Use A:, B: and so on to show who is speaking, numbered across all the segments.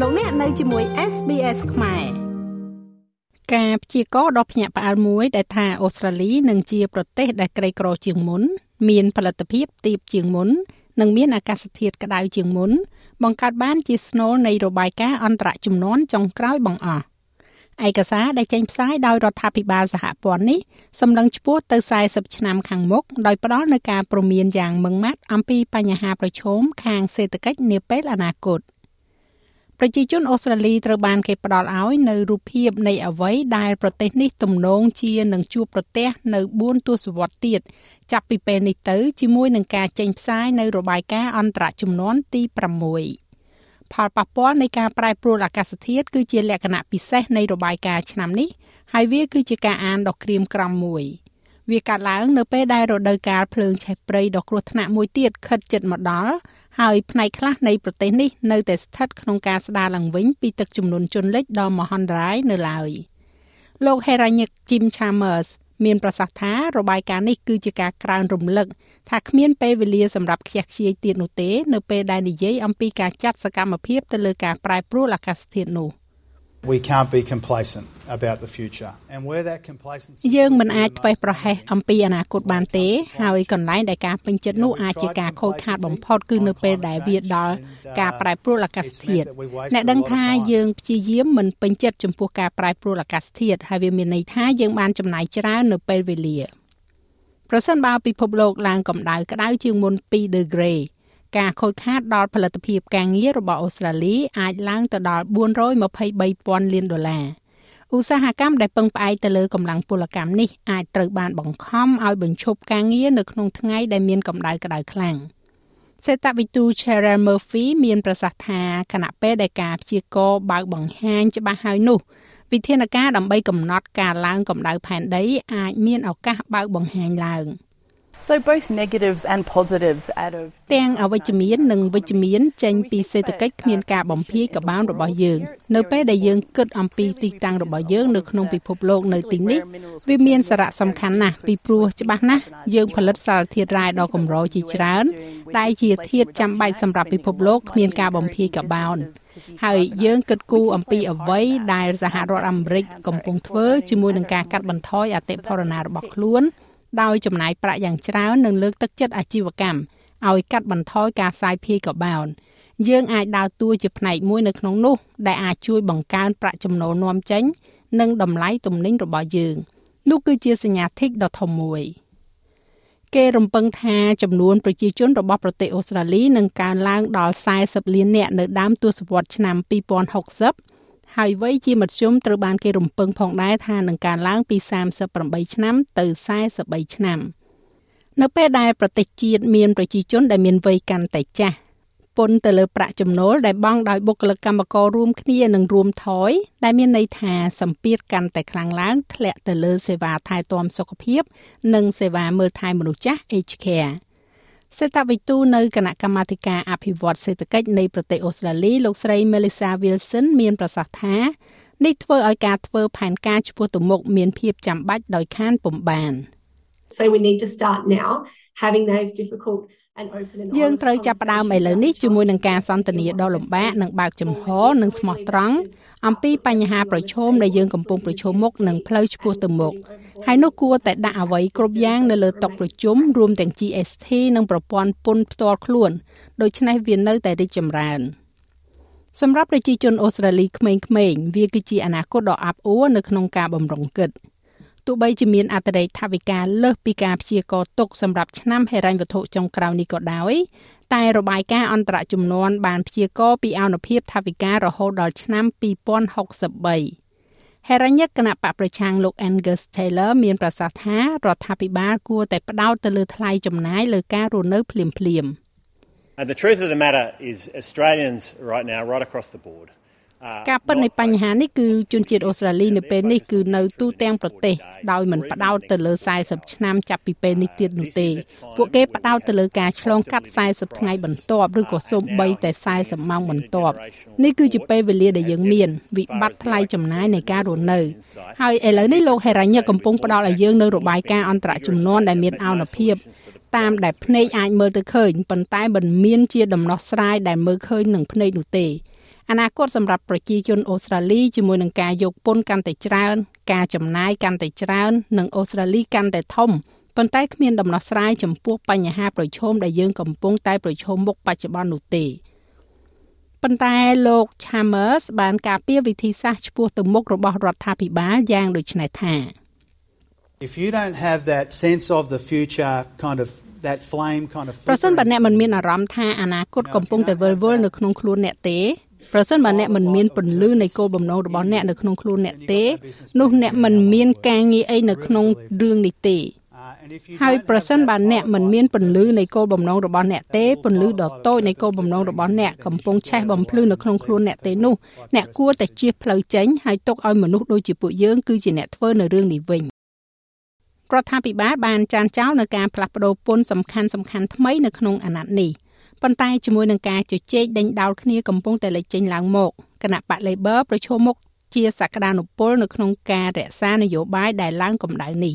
A: លោកអ្នកនៅជាមួយ SBS ខ្មែរការព្យាករណ៍ដ៏ភ្ញាក់ផ្អើលមួយដែលថាអូស្ត្រាលីនឹងជាប្រទេសដែលក្រីក្រជាងមុន មានផលិតភាពទាបជាងមុននិងមានអាកាសធាតុក្តៅជាងមុន បង្កើតបានជាស្នូលនៃរបាយការណ៍អន្តរជំនាន់ចុងក្រោយបង្អស់ឯកសារដែលចេញផ្សាយដោយរដ្ឋាភិបាលសហព័ន្ធនេះសម្លឹងឈ្មោះទៅ40ឆ្នាំខាងមុខដោយផ្ដល់នូវការព្រមានយ៉ាងម៉ឺងម៉ាត់អំពីបញ្ហាប្រឈមខាងសេដ្ឋកិច្ចនាពេលអនាគត ប្រជាជនអូស្ត្រាលីត្រូវបានគេផ្ដល់ឲ្យនៅរូបភាពនៃអ្វីដែលប្រទេសនេះទំនងជានឹងជួបប្រទះនៅ4ទសវត្សរ៍ទៀតចាប់ពីពេលនេះទៅជាមួយនឹងការចេញផ្សាយនៅរបាយការណ៍អន្តរជំនាន់ទី6ផលប៉ះពាល់នៃការប្រែប្រួលអាកាសធាតុគឺជាលក្ខណៈពិសេសនៃរបាយការណ៍ឆ្នាំនេះហើយវាគឺជាការអានដ៏ក្រៀមក្រំមួយវាកើតឡើងនៅពេលដែលរដូវកាលភ្លើងឆេះព្រៃដ៏គ្រោះថ្នាក់មួយទៀតខិតជិតមកដល់ ហើយផ្នែកខ្លះនៃប្រទេសនេះនៅតែស្ថិតក្នុងការស្ដារឡើងវិញពីទឹកជំនន់ជន់លិចដ៏មហន្តរាយនៅឡើយលោក Heranyck Jim Chalmers មានប្រសាសន៍ថារបាយការណ៍នេះគឺជាការក្រើនរំលឹកថាគ្មានពេលវេលាសម្រាប់ខ្ជះខ្ជាយទៀតនោះទេ នៅពេលដែលនិយាយអំពីការចាត់សកម្មភាពទៅលើការប្រែប្រួលអាកាសធាតុនោះ។
B: We can't be complacent about the future and where that complacency
A: យើងមិនអាចធ្វេសប្រហែសអំពីអនាគតបានទេ ហើយកន្លែងដែលការពេញចិត្តនោះអាចជាការខូចខាតបំផុតគឺនៅពេលដែលវាដល់ការប្រែប្រួលអាកាសធាតុអ្នកដឹងថាយើងព្យាយាមមិនពេញចិត្តចំពោះការប្រែប្រួលអាកាសធាតុហើយវាមានន័យថាយើងបានចំណាយច្រើននៅពេលវេលាប្រសិនបើពិភពលោកឡើងកម្ដៅក្ដៅជាងមុន2ដឺក្រេ ការខូចខាតដល់ផលិតភាពការងាររបស់អូស្ត្រាលីអាចឡើងទៅដល់423,000លានដុល្លារឧស្សាហកម្មដែលពឹងផ្អែកទៅលើកម្លាំងពលកម្មនេះអាចត្រូវបានបង្ខំឲ្យបញ្ឈប់ការងារនៅក្នុងថ្ងៃដែលមានកម្ដៅក្តៅខ្លាំងសេតវិទូ Cheryl Murphy មានប្រសាសន៍ថាគណៈពេលដែលការព្យាករណ៍បើកបង្ហាញច្បាស់ហើយនោះ វិធានការដើម្បីកំណត់ការឡើងកម្ដៅផែនដីអាចមានឱកាសបើកបង្ហាញឡើង។
C: So both negatives and positives out of
A: ទាំងអវិជ្ជមាននិងវិជ្ជមានចេញពីសេដ្ឋកិច្ចគ្មានការបំភាយក្បាលរបស់យើង នៅពេលដែលយើងគិតអំពីទីតាំងរបស់យើងនៅក្នុងពិភពលោកនៅទីនេះវាមានសារៈសំខាន់ណាស់ពីព្រោះច្បាស់ណាស់យើងផលិតសារធាតុរ៉ែដ៏កម្រជាច្រើន ដែលជាធាតុចាំបាច់សម្រាប់ពិភពលោកគ្មានការបំភាយក្បោនហើយយើងគិតគូរអំពីអ្វីដែលសហរដ្ឋអាមេរិកកំពុងធ្វើជាមួយនឹងការកាត់បន្ថយអតិផរណារបស់ខ្លួន ដោយចំណាយប្រាក់យ៉ាងច្រើននិងលើកទឹកចិត្តអាជីវកម្មឲ្យកាត់បន្ថយការសាយភាយកបោនយើងអាចដើរតួជាផ្នែកមួយនៅក្នុងនោះ ដែលអាចជួយបង្កើនប្រាក់ចំណូលនាំចេញ និងតម្លៃទំនិញរបស់យើងនោះគឺជាសញ្ញាធិកដ៏ធំមួយគេរំពឹងថាចំនួនប្រជាជនរបស់ប្រទេសអូស្ត្រាលីនឹងកើនឡើងដល់40លាននាក់នៅដើមទសវត្សរ៍ឆ្នាំ2060 ហើយវ័យជាមធ្យមត្រូវបានគេរំពឹងផងដែរថានឹងកើនឡើងពី38ឆ្នាំទៅ43ឆ្នាំនៅពេលដែលប្រទេសជាតិមានប្រជាជនដែលមានវ័យកាន់តែចាស់ពន្ធទៅលើប្រាក់ចំណូលដែលបង់ដោយបុគ្គលិកកម្មកររួមគ្នានឹងរួមថយដែលមានន័យថាសម្ពាធកាន់តែខ្លាំងឡើងធ្លាក់ទៅលើសេវាថែទាំសុខភាព និងសេវាមើលថែមនុស្សចាស់ Aged Care សេតវិទូនៅគណៈកម្មាធិការអភិវឌ្ឍសេដ្ឋកិច្ចនៃប្រទេសអូស្ត្រាលីលោកស្រី Melissa Wilson មានប្រសាសន៍ថានេះធ្វើឲ្យការធ្វើផែនការឆ្ពោះទៅមុខមានភាពចាំបាច់ដោយខានពុំបាន
D: So we need to start now having those difficult
A: យើងត្រូវចាប់ផ្ដើមឥឡូវនេះជាមួយនឹងការសន្ទនាដ៏លំបាកនិងបើកចំហនិងស្មោះត្រង់អំពីបញ្ហាប្រឈមដែលយើងកំពុងប្រឈមមុខនិងផ្លូវឆ្ពោះទៅមុខហើយនោះគួរតែដាក់អ្វីគ្រប់យ៉ាងនៅលើតុប្រជុំរួមទាំង GST និងប្រព័ន្ធពន្ធផ្ទាល់ខ្លួនដូច្នេះវានៅតែរីកចម្រើនសម្រាប់ប្រជាជនអូស្ត្រាលីក្មេងៗវាគឺជាអនាគតដ៏អាប់អួរនៅក្នុងការបំរុងគិត។ ទោះបីជាមានអតិរេកថវិកាលើសពីការព្យាករទុកសម្រាប់ឆ្នាំហិរញ្ញវត្ថុចុងក្រោយនេះក៏ដោយតែរបាយការណ៍អន្តរជំនាន់បានព្យាករពីអនុភាពថវិការហូតដល់ឆ្នាំ2063ហេរញ្ញគណៈបកប្រឆាំងលោក Angus Taylor មានប្រសាសន៍ថារដ្ឋាភិបាលគួរតែផ្ដោតទៅលើថ្លៃចំណាយលើការរស់នៅភ្លាមៗ
E: And the truth of the matter is Australians right now right across the board
A: ការពិតនៃបញ្ហានេះគឺជនជាតិអូស្ត្រាលីនៅពេលនេះគឺនៅទូទាំងប្រទេសដោយមិនផ្ដោតទៅលើ40ឆ្នាំចាប់ពីពេលនេះទៀតនោះទេពួកគេផ្ដោតទៅលើការឆ្លងកាត់40ថ្ងៃបន្ទាប់ឬក៏សូម្បីតែ40ម៉ោងបន្ទាប់នេះគឺជាពេលវេលាដែលយើងមានវិបត្តិថ្លៃចំណាយនៃការរស់នៅហើយឥឡូវនេះលោកហេរ៉ាញ៉ាកំពុងផ្ដល់ឲ្យយើងនៅរបាយការណ៍អន្តរជំនាន់ដែលមានអនុភាពតាមដែលភ្នែកអាចមើលទៅឃើញប៉ុន្តែមិនមានជាដំណោះស្រាយដែលមើលឃើញនឹងភ្នែកនោះទេ អនាគតសម្រាប់ប្រជាជនអូស្ត្រាលីជាមួយនឹងការយកពន្ធកាន់តែច្រើន ការចំណាយកាន់តែច្រើន និងអូស្ត្រាលីកាន់តែធំប៉ុន្តែគ្មានដំណោះស្រាយចំពោះបញ្ហាប្រឈមដែលយើងកំពុងតែប្រឈមមុខបច្ចុប្បន្ននោះទេប៉ុន្តែលោក Chalmers បានការពារវិធីសាស្ត្រឆ្ពោះទៅមុខរបស់រដ្ឋាភិបាលយ៉ាងដូចនេះថា
B: If you don't have that sense of the future kind of that flame kind of
A: ប្រសិនបើអ្នកមិនមានអារម្មណ៍ថាអនាគតកំពុងតែវិលវល់នៅក្នុងខ្លួនអ្នកទេ ប្រសិនបើអ្នកមិនមានពន្លឺនៃគោលបំណងរបស់អ្នកនៅក្នុងខ្លួនអ្នកទេនោះអ្នកមិនមានការងារអីនៅក្នុងរឿងនេះទេហើយប្រសិនបើអ្នកមិនមានពន្លឺនៃគោលបំណងរបស់អ្នកទេពន្លឺដ៏តូចនៃគោលបំណងរបស់អ្នកកំពុងឆេះបំភ្លឺនៅក្នុងខ្លួនអ្នកទេនោះអ្នកគួរតែជៀសផ្លូវចេញហើយទុកឲ្យមនុស្សដូចជាពួកយើងគឺជាអ្នកធ្វើនៅរឿងនេះវិញរដ្ឋាភិបាលបានចានចោលនៅការផ្លាស់ប្តូរពន្ធសំខាន់សំខាន់ថ្មីនៅក្នុងអាណត្តិនេះ ប៉ុន្តែជាមួយនឹងការជជែកដេញដោលគ្នាកំពុងតែលេចចេញឡើងមកគណៈបក Labor ប្រឈមមុខជាសក្តានុពលនៅក្នុងការរក្សានយោបាយដែលឡើងកម្ដៅនេះ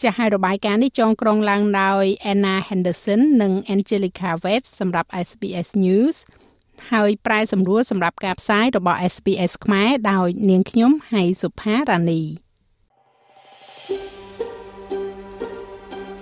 A: ចាស់ហើយរបាយការណ៍នេះចងក្រងឡើងដោយ Anna Henderson និង Angelica West សម្រាប់ SBS News ហើយប្រែសម្រួលសម្រាប់ការផ្សាយរបស់ SBS ខ្មែរដោយនាងខ្ញុំហៃសុផារ៉ានី